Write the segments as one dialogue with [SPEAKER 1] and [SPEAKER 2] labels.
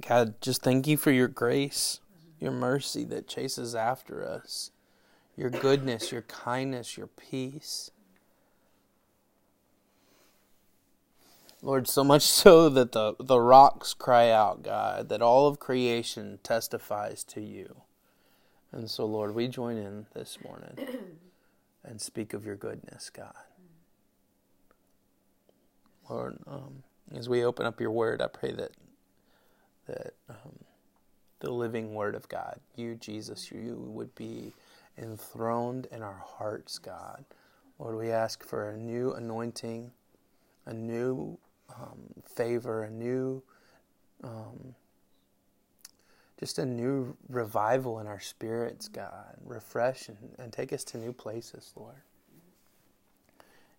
[SPEAKER 1] God, just thank you for your grace, your mercy that chases after us, your goodness, your kindness, your peace. Lord, so much so that the, the rocks cry out, God, that all of creation testifies to you. And so, Lord, we join in this morning and speak of your goodness, God. Lord, um, as we open up your word, I pray that that um, the living word of God, you, Jesus, you would be enthroned in our hearts, God. Lord, we ask for a new anointing, a new um, favor, a new, um, just a new revival in our spirits, God. Refresh and, and take us to new places, Lord.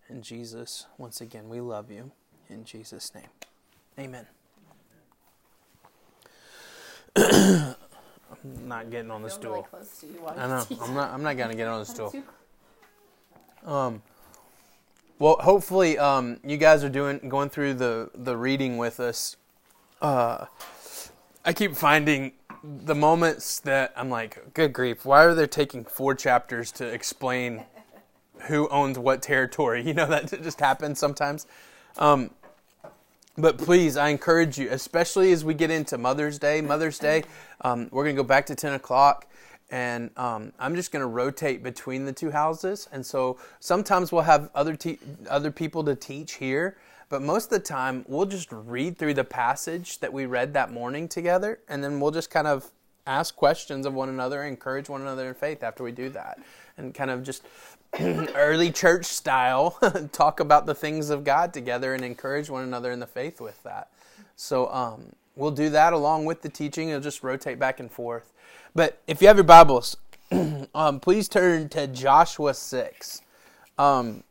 [SPEAKER 1] And Jesus, once again, we love you. In Jesus' name, amen. I'm not getting on the stool.
[SPEAKER 2] really close to you
[SPEAKER 1] I know. I'm not. I'm not gonna get on the stool. Um, well, hopefully, um, you guys are doing going through the the reading with us. Uh, I keep finding the moments that I'm like, good grief, why are they taking four chapters to explain who owns what territory? You know that just happens sometimes. Um, but please, I encourage you, especially as we get into Mother's Day. Mother's Day, um, we're going to go back to 10 o'clock, and um, I'm just going to rotate between the two houses. And so sometimes we'll have other, te- other people to teach here, but most of the time we'll just read through the passage that we read that morning together, and then we'll just kind of ask questions of one another, encourage one another in faith after we do that, and kind of just early church style talk about the things of God together and encourage one another in the faith with that. So um, we'll do that along with the teaching. It'll just rotate back and forth. But if you have your Bibles, um, please turn to Joshua 6. Um,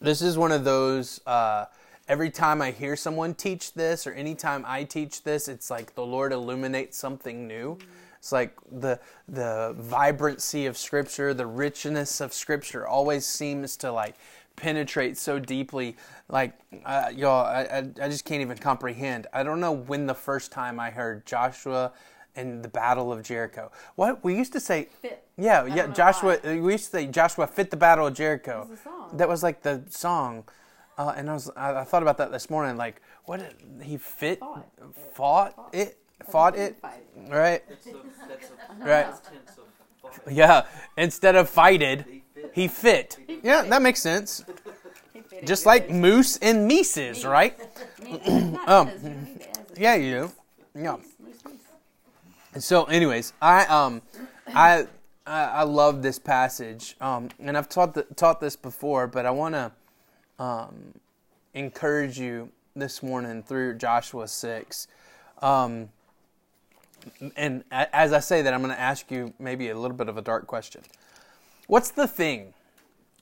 [SPEAKER 1] this is one of those. Uh, every time I hear someone teach this, or anytime I teach this, it's like the Lord illuminates something new. It's like the the vibrancy of Scripture, the richness of Scripture, always seems to like penetrate so deeply. Like uh, y'all, I, I I just can't even comprehend. I don't know when the first time I heard Joshua and the Battle of Jericho. What we used to say.
[SPEAKER 2] Fit.
[SPEAKER 1] Yeah,
[SPEAKER 2] I
[SPEAKER 1] yeah. Joshua.
[SPEAKER 2] why.
[SPEAKER 1] We used to say Joshua fit the Battle of Jericho.
[SPEAKER 2] was song.
[SPEAKER 1] That was like the song. Uh, and I was I, I thought about that this morning. Like, what he fit?
[SPEAKER 2] Fought.
[SPEAKER 1] Fought it. Fought it.
[SPEAKER 2] Fight.
[SPEAKER 1] Right.
[SPEAKER 3] That's a, that's a
[SPEAKER 1] Right.
[SPEAKER 3] past tense of fight.
[SPEAKER 1] Yeah. Instead of fighted,
[SPEAKER 3] He fit.
[SPEAKER 1] he fit. Yeah, that makes sense. Just
[SPEAKER 2] good.
[SPEAKER 1] like moose and Mises, right? Um,
[SPEAKER 2] because you need it as a-
[SPEAKER 1] Yeah, you do. Yeah. And so, anyways, I um, I I, I love this passage, um, and I've taught the, taught this before, but I want to um, encourage you this morning through Joshua six. Um, and as I say that, I'm going to ask you maybe a little bit of a dark question. What's the thing?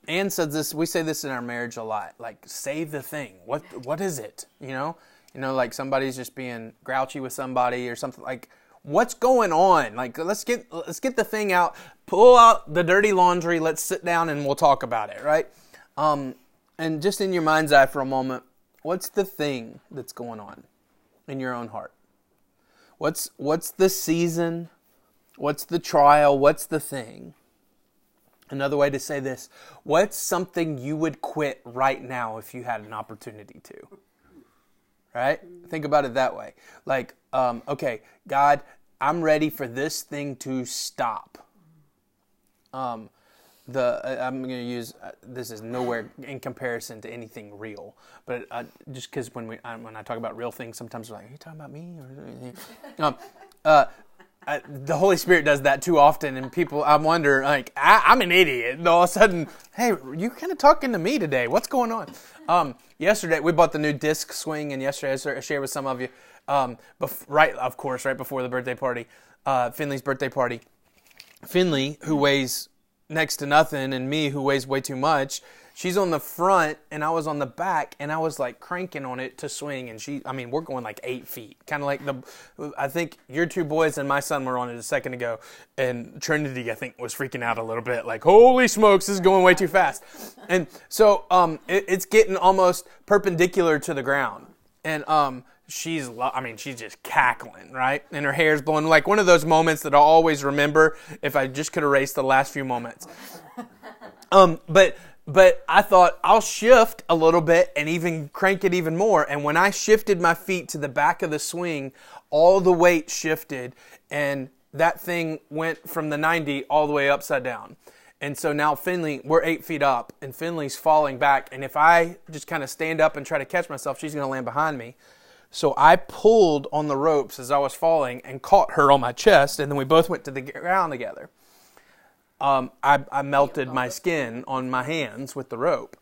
[SPEAKER 1] Anne says this. We say this in our marriage a lot. Like, say the thing. What What is it? You know, you know, like somebody's just being grouchy with somebody or something. Like, what's going on? Like, let's get let's get the thing out. Pull out the dirty laundry. Let's sit down and we'll talk about it. Right? Um, and just in your mind's eye for a moment, what's the thing that's going on in your own heart? What's what's the season? What's the trial? What's the thing? Another way to say this, what's something you would quit right now if you had an opportunity to? Right? Think about it that way. Like, um, okay, God, I'm ready for this thing to stop. Um, the uh, I'm going to use uh, this is nowhere in comparison to anything real, but uh, just because when we I, when I talk about real things, sometimes we're like, "Are you talking about me?" Or, um, uh, I, the Holy Spirit does that too often, and people I wonder like I, I'm an idiot. And all of a sudden, hey, you kind of talking to me today? What's going on? Um, yesterday we bought the new disc swing, and yesterday I shared with some of you. Um, bef- right, of course, right before the birthday party, uh, Finley's birthday party. Finley, who weighs next to nothing, and me, who weighs way too much, she's on the front, and I was on the back, and I was like cranking on it to swing, and she, I mean, we're going like eight feet, kind of like the, I think your two boys and my son were on it a second ago, and Trinity, I think, was freaking out a little bit, like, holy smokes, this is going way too fast, and so um, it, it's getting almost perpendicular to the ground, and um, she's lo- I mean she's just cackling, right? And her hair's blowing like one of those moments that I'll always remember if I just could erase the last few moments. Um, but but I thought I'll shift a little bit and even crank it even more. And when I shifted my feet to the back of the swing, all the weight shifted and that thing went from the 90 all the way upside down. And so now Finley, we're eight feet up, and Finley's falling back. And if I just kind of stand up and try to catch myself, she's going to land behind me. So I pulled on the ropes as I was falling and caught her on my chest, and then we both went to the ground together. Um, I, I melted my skin on my hands with the rope.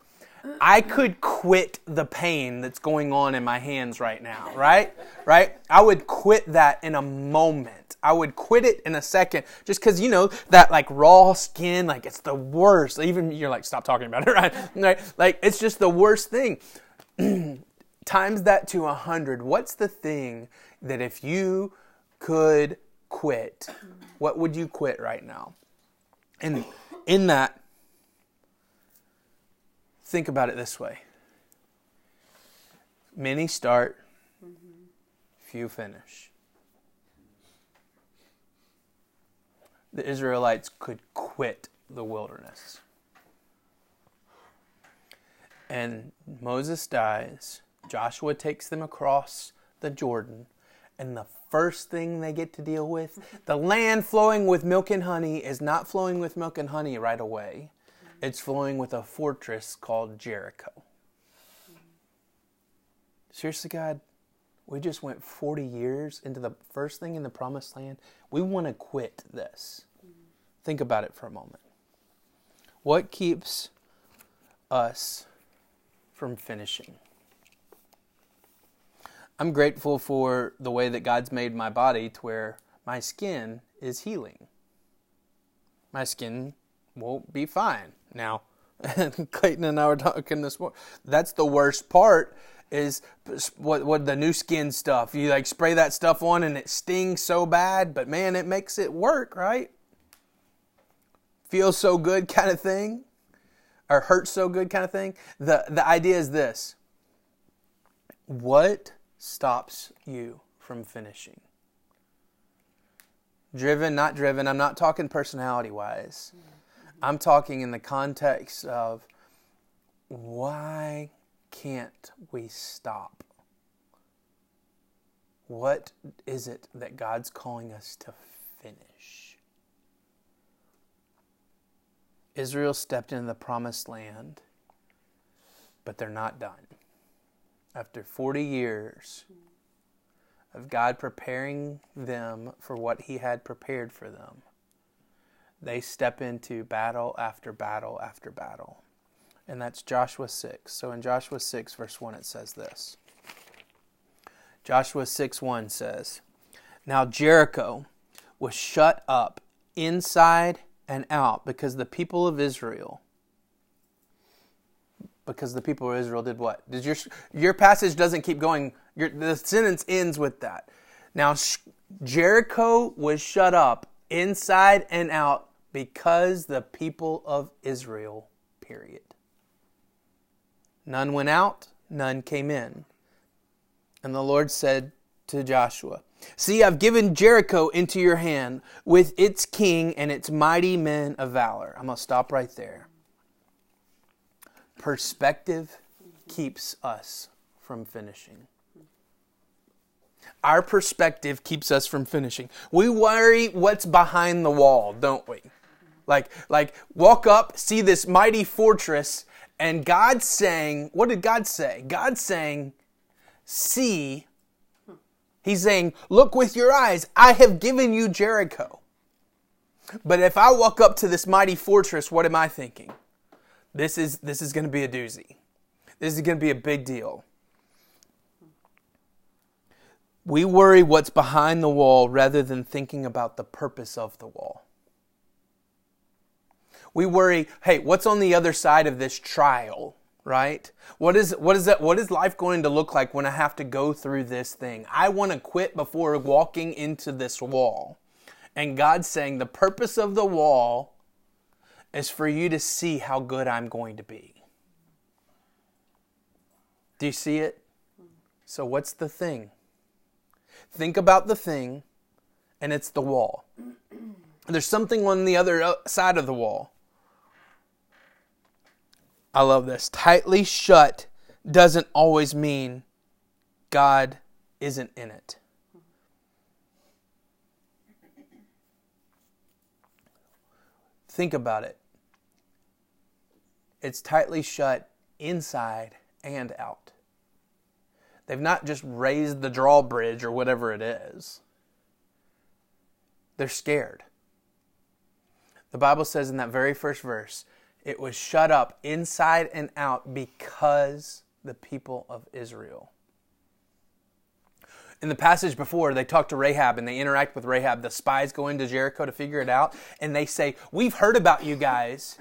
[SPEAKER 1] I could quit the pain that's going on in my hands right now, right? Right? I would quit that in a moment. I would quit it in a second just because, you know, that like raw skin, like it's the worst. Even you're like, stop talking about it, right? right? Like it's just the worst thing. Times that to a hundred. What's the thing that if you could quit, what would you quit right now? And in that, think about it this way many start, few finish. The Israelites could quit the wilderness. And Moses dies. Joshua takes them across the Jordan. And the first thing they get to deal with, the land flowing with milk and honey, is not flowing with milk and honey right away. It's flowing with a fortress called Jericho. Seriously, God, we just went 40 years into the first thing in the promised land. We want to quit this. Think about it for a moment. What keeps us from finishing? I'm grateful for the way that God's made my body to where my skin is healing. My skin won't be fine. Now, Clayton and I were talking this morning. That's the worst part is what what the new Skin stuff. You like spray that stuff on and it stings so bad, but man, it makes it work, right? Feels so good kind of thing. Or hurts so good kind of thing. The the idea is this. What stops you from finishing? Driven, not driven. I'm not talking personality wise. Mm-hmm. I'm talking in the context of why can't we stop? What is it that God's calling us to finish? Israel stepped into the promised land, but they're not done. After 40 years of God preparing them for what He had prepared for them, they step into battle after battle after battle. And that's Joshua 6. So in Joshua 6, verse 1, it says this Joshua 6 1 says, Now Jericho was shut up inside and out because the people of Israel because the people of Israel did what? Did your your passage doesn't keep going. Your, the sentence ends with that. Now Jericho was shut up inside and out because the people of Israel. Period. None went out, none came in. And the Lord said to Joshua, See, I've given Jericho into your hand with its king and its mighty men of valor. I'm going to stop right there. Perspective keeps us from finishing. Our perspective keeps us from finishing. We worry what's behind the wall, don't we? Like, like walk up, see this mighty fortress, and God's saying, what did God say? God's saying, see. He's saying, look with your eyes. I have given you Jericho. But if I walk up to this mighty fortress, what am I thinking? This is this is going to be a doozy. This is going to be a big deal. We worry what's behind the wall rather than thinking about the purpose of the wall. We worry, hey, what's on the other side of this trial, right? What is what is that what is life going to look like when I have to go through this thing? I want to quit before walking into this wall. And God's saying the purpose of the wall is for you to see how good I'm going to be. Do you see it? So, what's the thing? Think about the thing, and it's the wall. There's something on the other uh, side of the wall. I love this. Tightly shut doesn't always mean God isn't in it. Think about it. It's tightly shut inside and out. They've not just raised the drawbridge or whatever it is. They're scared. The Bible says in that very first verse, it was shut up inside and out because the people of Israel. In the passage before, they talk to Rahab and they interact with Rahab. The spies go into Jericho to figure it out, and they say, We've heard about you guys.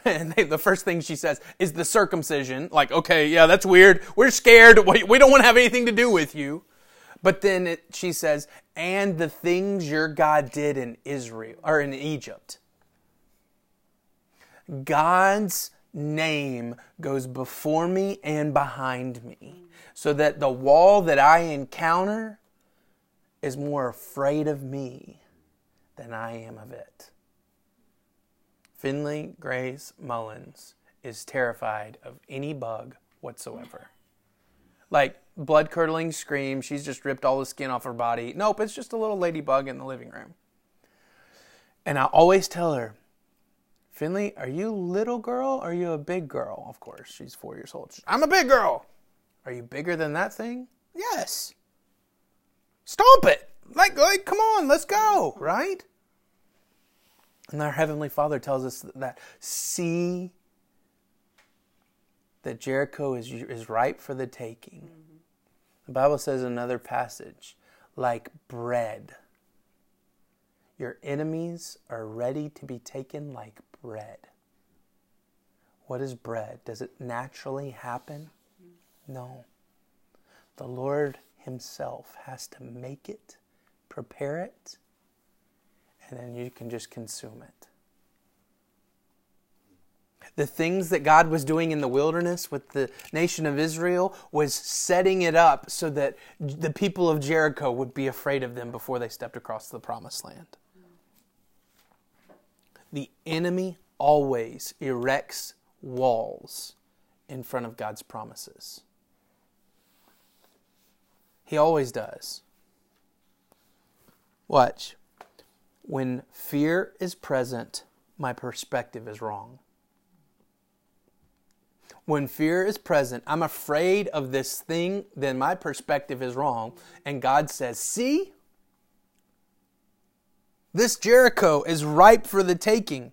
[SPEAKER 1] And they, the first thing she says is the circumcision. Like, okay, yeah, that's weird. We're scared. We, we don't want to have anything to do with you. But then it, she says, and the things your God did in Israel or in Egypt. God's name goes before me and behind me so that the wall that I encounter is more afraid of me than I am of it. Finley Grace Mullins is terrified of any bug whatsoever. Like blood curdling scream, she's just ripped all the skin off her body. Nope, it's just a little ladybug in the living room. And I always tell her, Finley, are you little girl or are you a big girl? Of course, she's four years old. I'm a big girl. Are you bigger than that thing? Yes. Stomp it. Like, like, come on, let's go, right? And our Heavenly Father tells us that see that Jericho is, is ripe for the taking. Mm-hmm. The Bible says in another passage, like bread. Your enemies are ready to be taken like bread. What is bread? Does it naturally happen? No. The Lord Himself has to make it, prepare it, and then you can just consume it. The things that God was doing in the wilderness with the nation of Israel was setting it up so that the people of Jericho would be afraid of them before they stepped across the promised land. The enemy always erects walls in front of God's promises. He always does. Watch. When fear is present, my perspective is wrong. When fear is present, I'm afraid of this thing, then my perspective is wrong. And God says, See, this Jericho is ripe for the taking.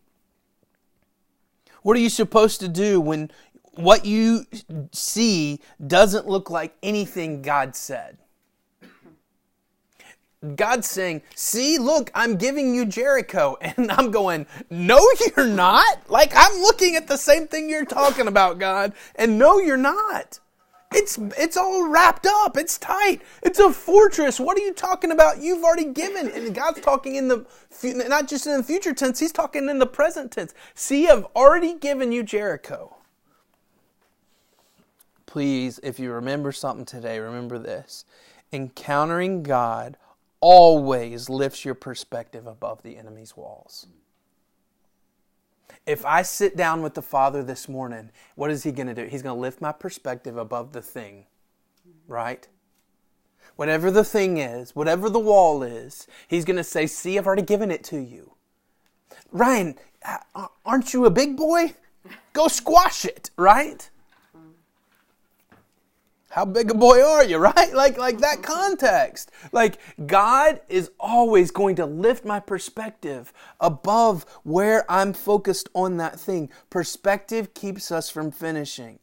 [SPEAKER 1] What are you supposed to do when what you see doesn't look like anything God said? God's saying, See, look, I'm giving you Jericho. And I'm going, No, you're not. Like, I'm looking at the same thing you're talking about, God. And no, you're not. It's, it's all wrapped up. It's tight. It's a fortress. What are you talking about? You've already given. And God's talking in the, not just in the future tense, He's talking in the present tense. See, I've already given you Jericho. Please, if you remember something today, remember this. Encountering God always lifts your perspective above the enemy's walls. If I sit down with the Father this morning, what is He going to do? He's going to lift my perspective above the thing, right? Whatever the thing is, whatever the wall is, He's going to say, See, I've already given it to you. Ryan, aren't you a big boy? Go squash it, right? How big a boy are you, right? Like, like that context. Like, God is always going to lift my perspective above where I'm focused on that thing. Perspective keeps us from finishing.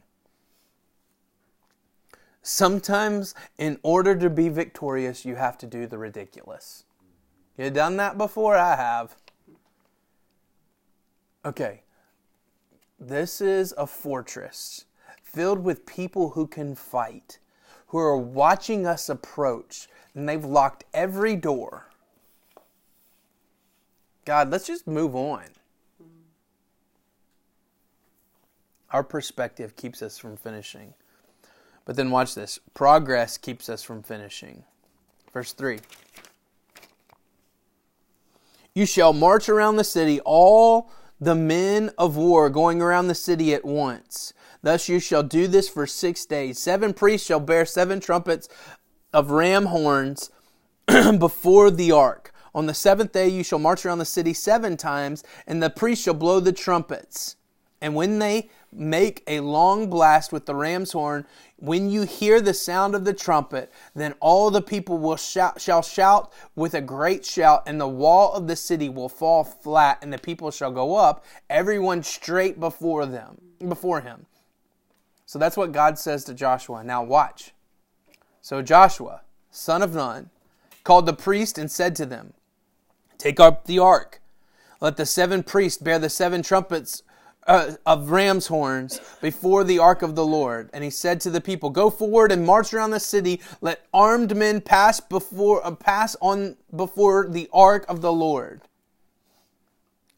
[SPEAKER 1] Sometimes, in order to be victorious, you have to do the ridiculous. You done that before? I have. Okay. This is a fortress filled with people who can fight, who are watching us approach, and they've locked every door. God, let's just move on. Our perspective keeps us from finishing. But then watch this. Progress keeps us from finishing. Verse 3. You shall march around the city, all the men of war going around the city at once. Thus you shall do this for six days. Seven priests shall bear seven trumpets of ram horns before the ark. On the seventh day you shall march around the city seven times, and the priests shall blow the trumpets. And when they make a long blast with the ram's horn, when you hear the sound of the trumpet, then all the people will shout, shall shout with a great shout, and the wall of the city will fall flat, and the people shall go up, everyone straight before them, before him. So that's what God says to Joshua. Now watch. So Joshua, son of Nun, called the priest and said to them, Take up the ark. Let the seven priests bear the seven trumpets uh, of ram's horns before the ark of the Lord. And he said to the people, Go forward and march around the city. Let armed men pass before uh, pass on before the ark of the Lord.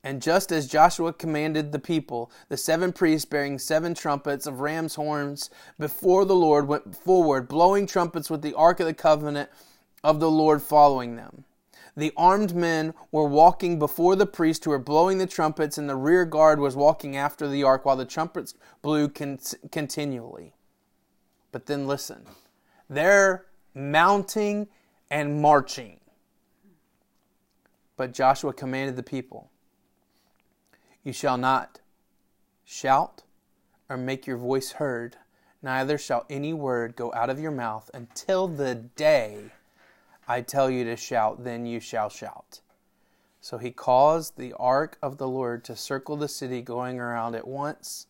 [SPEAKER 1] And just as Joshua commanded the people, the seven priests bearing seven trumpets of ram's horns before the Lord went forward, blowing trumpets with the ark of the covenant of the Lord following them. The armed men were walking before the priests who were blowing the trumpets, and the rear guard was walking after the ark while the trumpets blew con- continually. But then listen they're mounting and marching. But Joshua commanded the people You shall not shout or make your voice heard, neither shall any word go out of your mouth until the day I tell you to shout, then you shall shout. So he caused the ark of the Lord to circle the city, going around at once,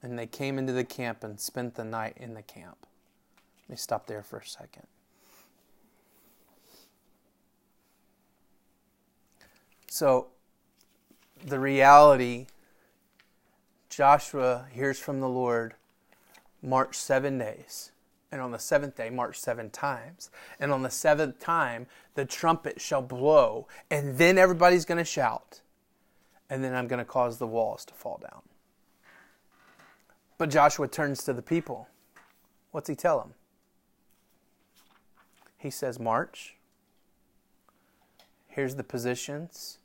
[SPEAKER 1] and they came into the camp and spent the night in the camp. Let me stop there for a second. So, the reality Joshua hears from the Lord march seven days and on the seventh day march seven times. And on the seventh time, the trumpet shall blow, and then everybody's going to shout, and then I'm going to cause the walls to fall down. But Joshua turns to the people. What's he tell them? He says, March. Here's the positions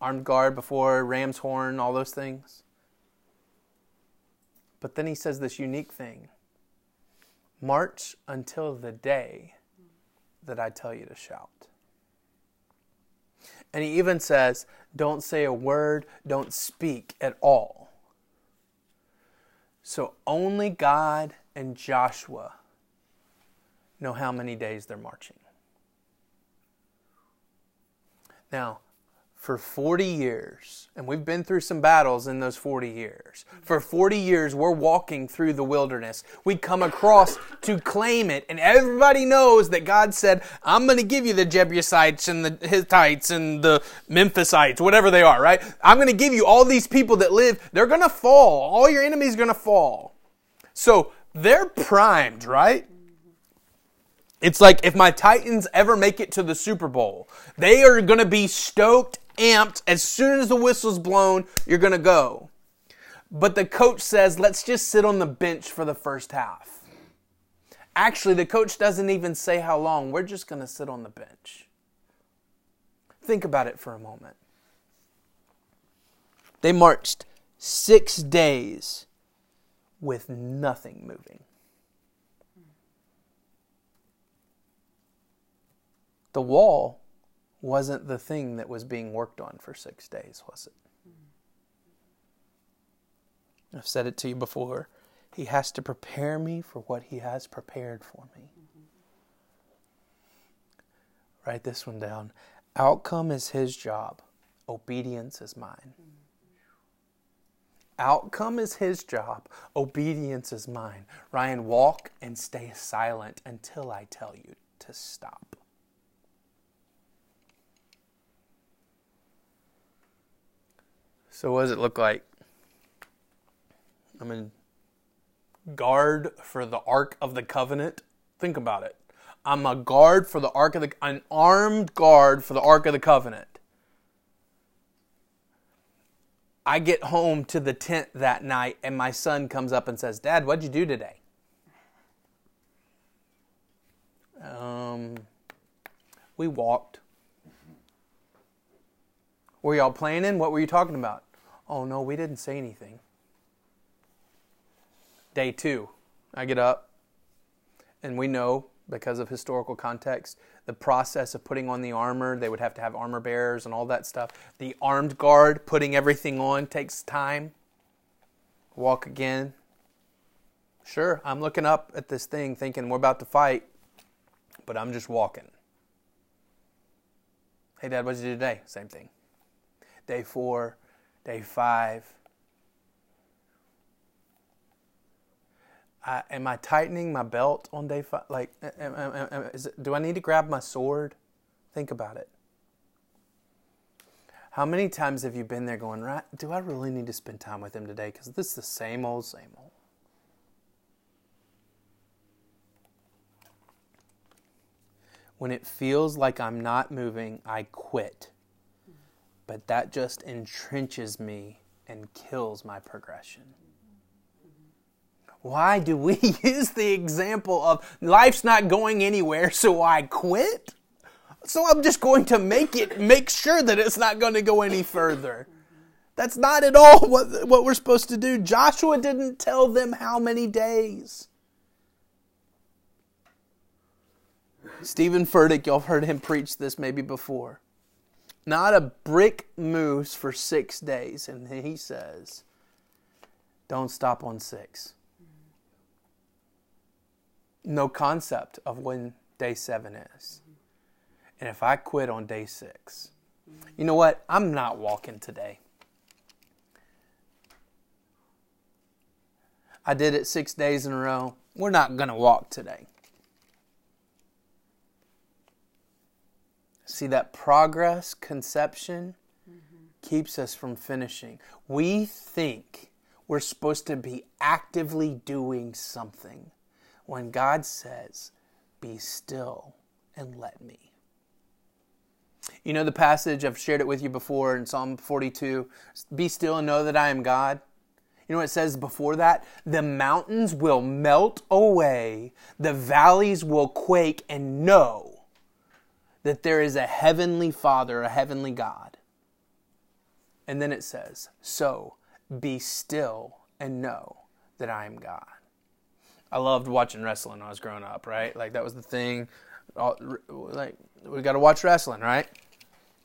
[SPEAKER 1] armed guard before ram's horn, all those things. But then he says this unique thing March until the day that I tell you to shout. And he even says, don't say a word, don't speak at all. So only God and Joshua know how many days they're marching. Now, for 40 years, and we've been through some battles in those 40 years. For 40 years, we're walking through the wilderness. We come across to claim it, and everybody knows that God said, I'm going to give you the Jebusites and the Hittites and the Memphisites, whatever they are, right? I'm going to give you all these people that live. They're going to fall. All your enemies are going to fall. So they're primed, right? It's like if my Titans ever make it to the Super Bowl, they are going to be stoked amped. As soon as the whistle's blown, you're going to go. But the coach says, let's just sit on the bench for the first half. Actually, the coach doesn't even say how long. We're just going to sit on the bench. Think about it for a moment. They marched six days with nothing moving. The wall wasn't the thing that was being worked on for six days, was it? I've said it to you before. He has to prepare me for what He has prepared for me. Mm-hmm. Write this one down. Outcome is His job, obedience is mine. Mm-hmm. Outcome is His job, obedience is mine. Ryan, walk and stay silent until I tell you to stop. So, what does it look like? I'm in guard for the Ark of the Covenant. Think about it. I'm a guard for the Ark of the an armed guard for the Ark of the Covenant. I get home to the tent that night and my son comes up and says, "Dad, what'd you do today?" Um, we walked. Were y'all planning? What were you talking about? Oh no, we didn't say anything. Day two, I get up, and we know because of historical context, the process of putting on the armor, they would have to have armor bearers and all that stuff. The armed guard putting everything on takes time. Walk again. Sure, I'm looking up at this thing thinking we're about to fight, but I'm just walking. Hey, Dad, what did you do today? Same thing. Day four, day five. I, am I tightening my belt on day five? Like, am, am, am, it, do I need to grab my sword? Think about it. How many times have you been there going, right? Do I really need to spend time with him today? Because this is the same old, same old. When it feels like I'm not moving, I quit. But that just entrenches me and kills my progression. Why do we use the example of life's not going anywhere, so I quit? So I'm just going to make it, make sure that it's not going to go any further. That's not at all what, what we're supposed to do. Joshua didn't tell them how many days. Steven Furtick, y'all have heard him preach this maybe before. Not a brick moves for six days. And he says, don't stop on six. No concept of when day seven is. And if I quit on day six, you know what? I'm not walking today. I did it six days in a row. We're not going to walk today. See, that progress, conception, mm-hmm. keeps us from finishing. We think we're supposed to be actively doing something when God says, Be still and let me. You know the passage, I've shared it with you before in Psalm 42 Be still and know that I am God. You know what it says before that? The mountains will melt away, the valleys will quake and know that there is a heavenly Father, a heavenly God. And then it says, So be still and know that I am God. I loved watching wrestling when I was growing up, right? Like that was the thing. Like we got to watch wrestling, right?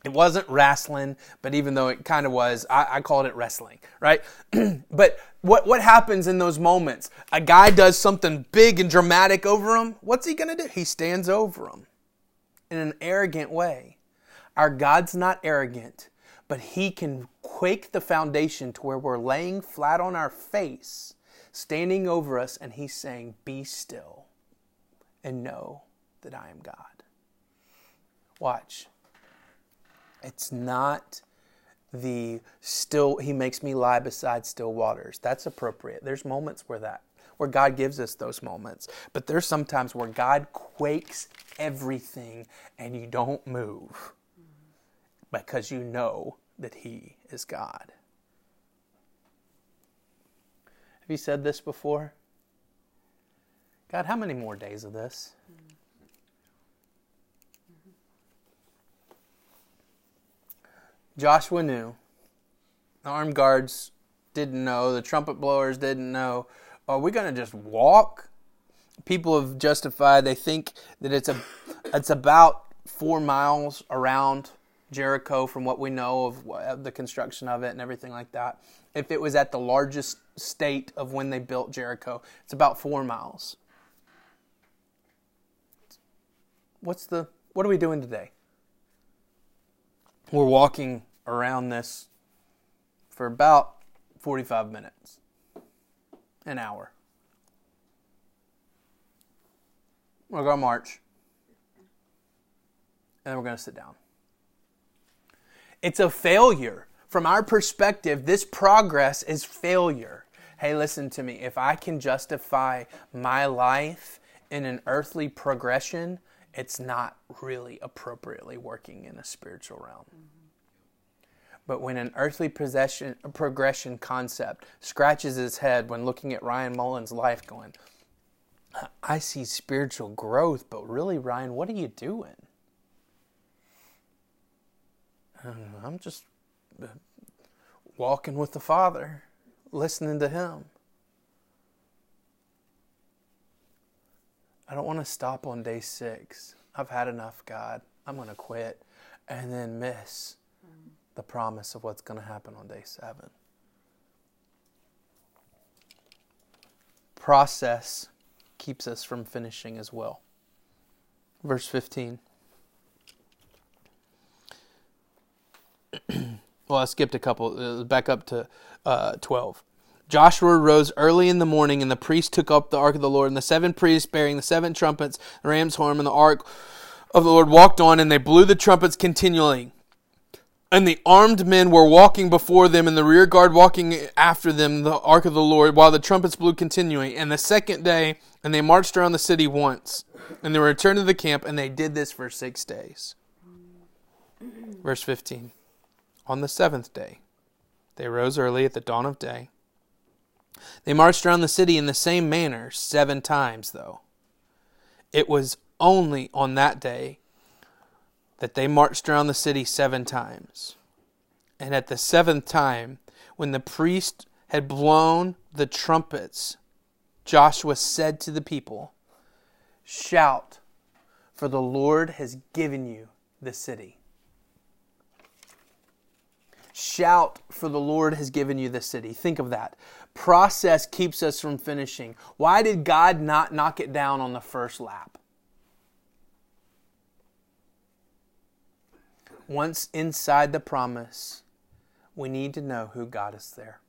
[SPEAKER 1] It wasn't wrestling, but even though it kind of was, I, I, called it wrestling, right? but what what happens in those moments? A guy does something big and dramatic over him. What's he gonna do? He stands over him in an arrogant way. Our God's not arrogant, but He can quake the foundation to where we're laying flat on our face, standing over us, and He's saying, Be still and know that I am God. Watch. It's not the still, He makes me lie beside still waters. That's appropriate. There's moments where that where God gives us those moments. But there's sometimes where God quakes everything and you don't move because you know that He is God. Have you said this before? God, how many more days of this? Joshua knew. The armed guards didn't know. The trumpet blowers didn't know. Are we going to just walk? People have justified. They think that it's a, it's about four miles around Jericho from what we know of, of the construction of it and everything like that. If it was at the largest state of when they built Jericho, it's about four miles. What's the what are we doing today? We're walking around this for about 45 minutes an hour. We're going to march. And then we're going to sit down. It's a failure. From our perspective, this progress is failure. Hey, listen to me. If I can justify my life in an earthly progression, it's not really appropriately working in a spiritual realm. Mm-hmm. But when an earthly possession, progression concept scratches his head when looking at Ryan Mullins' life, going, I see spiritual growth, but really, Ryan, what are you doing? I'm just uh, walking with the Father, listening to Him. I don't want to stop on day six. I've had enough, God. I'm going to quit. And then miss the promise of what's going to happen on day seven. Process keeps us from finishing as well. Verse 15. well, I skipped a couple. Uh, back up to uh, 12. Joshua rose early in the morning, and the priests took up the ark of the Lord. And the seven priests, bearing the seven trumpets, the ram's horn, and the ark of the Lord, walked on, and they blew the trumpets continually. And the armed men were walking before them, and the rear guard walking after them, the ark of the Lord, while the trumpets blew continually. And the second day, and they marched around the city once. And they returned to the camp, and they did this for six days. Verse 15. On the seventh day, they rose early at the dawn of day. They marched around the city in the same manner seven times, though. It was only on that day that they marched around the city seven times. And at the seventh time, when the priest had blown the trumpets, Joshua said to the people, Shout, for the Lord has given you the city. Shout, for the Lord has given you the city. Think of that. Process keeps us from finishing. Why did God not knock it down on the first lap? Once inside the promise, we need to know who God is there.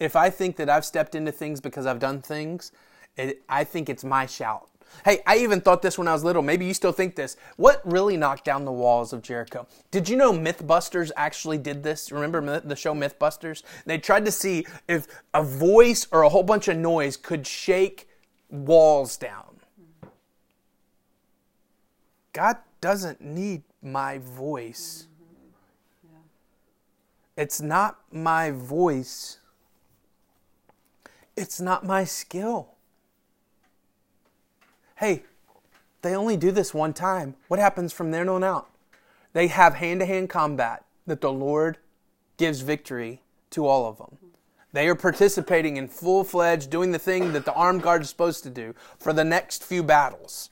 [SPEAKER 1] If I think that I've stepped into things because I've done things, it, I think it's my shout. Hey, I even thought this when I was little. Maybe you still think this. What really knocked down the walls of Jericho? Did you know Mythbusters actually did this? Remember the show Mythbusters? They tried to see if a voice or a whole bunch of noise could shake walls down. God doesn't need my voice. Mm-hmm. It's not my voice. It's not my skill. Hey, they only do this one time. What happens from there on out? They have hand to hand combat that the Lord gives victory to all of them. They are participating in full fledged, doing the thing that the armed guard is supposed to do for the next few battles.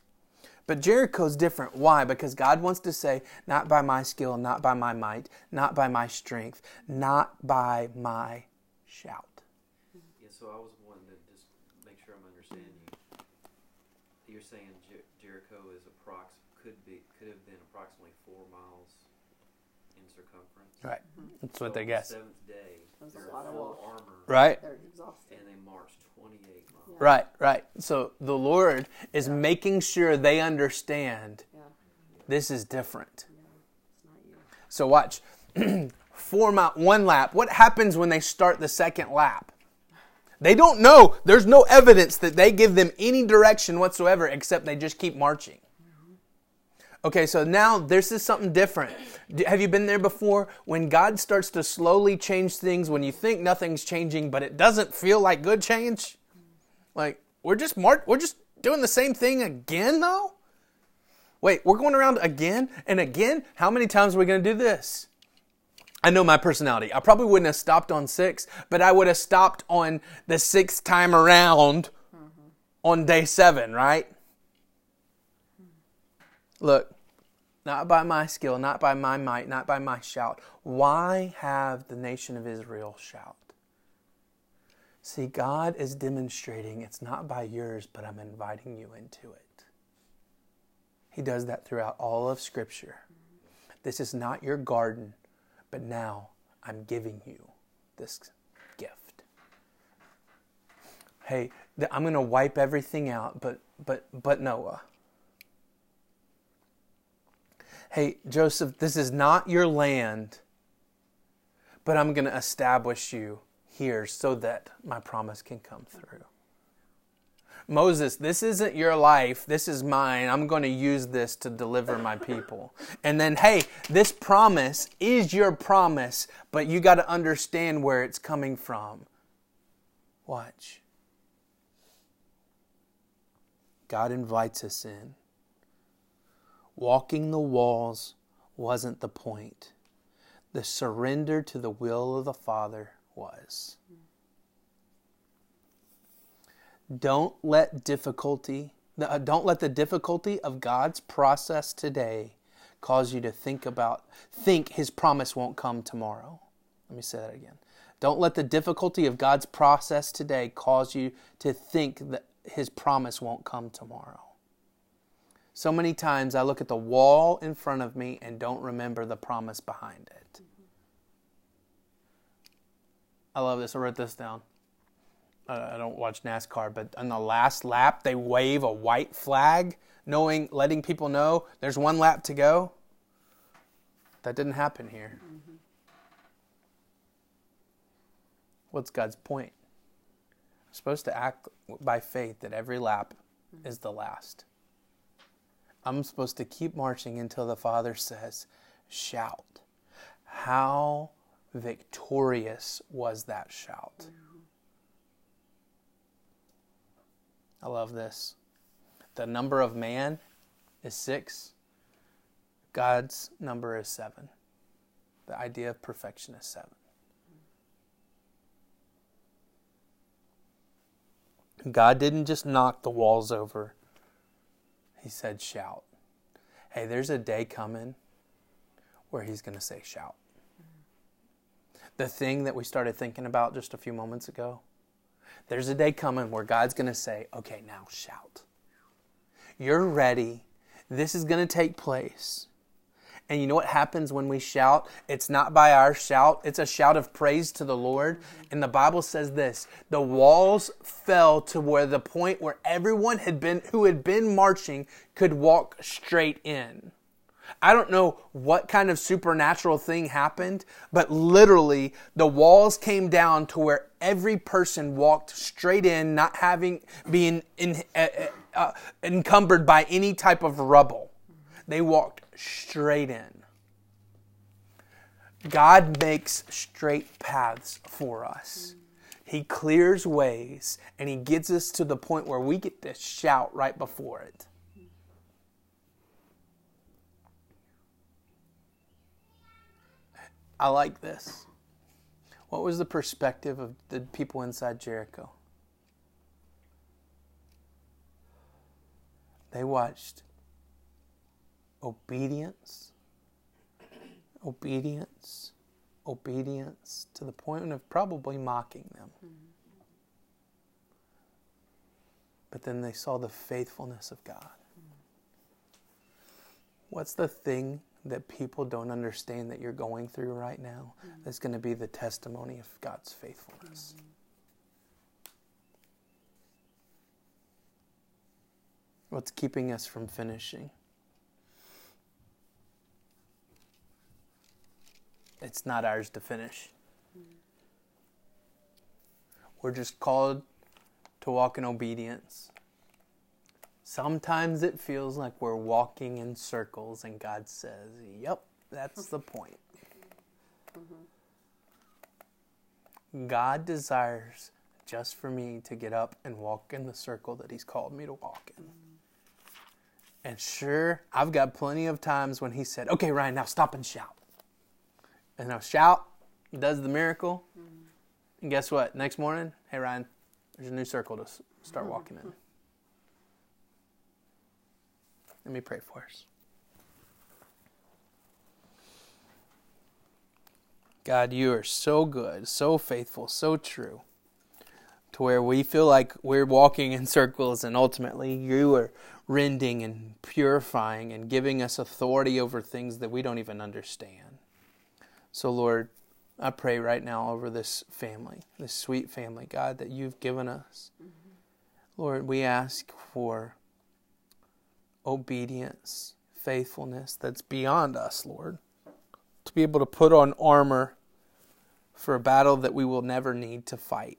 [SPEAKER 1] But Jericho's different. Why? Because God wants to say, not by my skill, not by my might, not by my strength, not by my shout.
[SPEAKER 3] Yeah, so I was wanting to just make sure I'm understanding you. You're saying Jer- Jericho is approx could be could have been approximately four miles in circumference.
[SPEAKER 1] Right. Mm-hmm. That's
[SPEAKER 3] So
[SPEAKER 1] what they
[SPEAKER 3] on the
[SPEAKER 1] guess.
[SPEAKER 3] Seventh day,
[SPEAKER 2] That's a
[SPEAKER 3] they're
[SPEAKER 2] lot of
[SPEAKER 3] full armor,
[SPEAKER 1] Right?
[SPEAKER 2] They're exhausted.
[SPEAKER 3] and they marched 28 miles.
[SPEAKER 1] Right, right. So the Lord is making sure they understand
[SPEAKER 2] Yeah,
[SPEAKER 1] this is different.
[SPEAKER 2] it's not you.
[SPEAKER 1] So watch. Four mile, one lap. What happens when they start the second lap? They don't know. There's no evidence that they give them any direction whatsoever except they just keep marching. Okay, so now this is something different. Have you been there before? When God starts to slowly change things, when you think nothing's changing, but it doesn't feel like good change? Like, we're just mar- we're just doing the same thing again though? Wait, we're going around again and again? How many times are we going to do this? I know my personality. I probably wouldn't have stopped on six, but I would have stopped on the sixth time around mm-hmm. on day seven, right? Look, not by my skill, not by my might, not by my shout. Why have the nation of Israel shout? See, God is demonstrating it's not by yours, but I'm inviting you into it. He does that throughout all of Scripture. This is not your garden, but now I'm giving you this gift. Hey, I'm going to wipe everything out, but but but Noah. Hey, Joseph, this is not your land, but I'm going to establish you here so that my promise can come through. Moses, this isn't your life. This is mine. I'm going to use this to deliver my people. And then, hey, this promise is your promise, but you got to understand where it's coming from. Watch. God invites us in. Walking the walls wasn't the point, the surrender to the will of the Father was. Don't let difficulty, don't let the difficulty of God's process today cause you to think about, think his promise won't come tomorrow. Let me say that again. Don't let the difficulty of God's process today cause you to think that his promise won't come tomorrow. So many times I look at the wall in front of me and don't remember the promise behind it. I love this. I wrote this down. I don't watch NASCAR, but on the last lap, they wave a white flag, knowing, letting people know there's one lap to go. That didn't happen here. Mm-hmm. What's God's point? We're supposed to act by faith that every lap mm-hmm. is the last. I'm supposed to keep marching until the Father says, Shout. How victorious was that shout? I love this. The number of man is six, God's number is seven. The idea of perfection is seven. God didn't just knock the walls over, He said, shout. Hey, there's a day coming where He's going to say, shout. The thing that we started thinking about just a few moments ago, there's a day coming where God's going to say, okay, now shout. You're ready. This is going to take place. And you know what happens when we shout? It's not by our shout, it's a shout of praise to the Lord. And the Bible says this the walls fell to where the point where everyone had been who had been marching could walk straight in. I don't know what kind of supernatural thing happened, but literally the walls came down to where every person walked straight in, not having being in, uh, uh, encumbered by any type of rubble. They walked straight in. God makes straight paths for us. He clears ways and He gets us to the point where we get to shout right before it. I like this. What was the perspective of the people inside Jericho? They watched obedience, obedience, obedience to the point of probably mocking them. But then they saw the faithfulness of God. What's the thing that people don't understand that you're going through right now mm-hmm. that's going to be the testimony of God's faithfulness. Mm-hmm. What's keeping us from finishing? It's not ours to finish. Mm-hmm. We're just called to walk in obedience. Sometimes it feels like we're walking in circles, and God says, Yep, that's the point. Mm-hmm. God desires just for me to get up and walk in the circle that He's called me to walk in. Mm-hmm. And sure, I've got plenty of times when He said, Okay, Ryan, now stop and shout. And now shout, does the miracle. Mm-hmm. And guess what? Next morning, hey, Ryan, there's a new circle to start walking in. Let me pray for us. God, you are so good, so faithful, so true, to where we feel like we're walking in circles, and ultimately you are rending and purifying and giving us authority over things that we don't even understand. So, Lord, I pray right now over this family, this sweet family, God, that you've given us. Mm-hmm. Lord, we ask for obedience, faithfulness that's beyond us, Lord. To be able to put on armor for a battle that we will never need to fight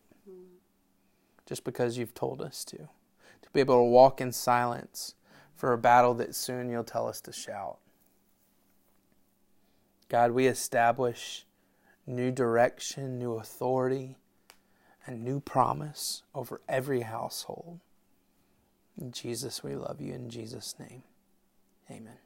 [SPEAKER 1] just because you've told us to. To be able to walk in silence for a battle that soon you'll tell us to shout. God, we establish new direction, new authority, and new promise over every household. Jesus, we love you in Jesus' name. Amen.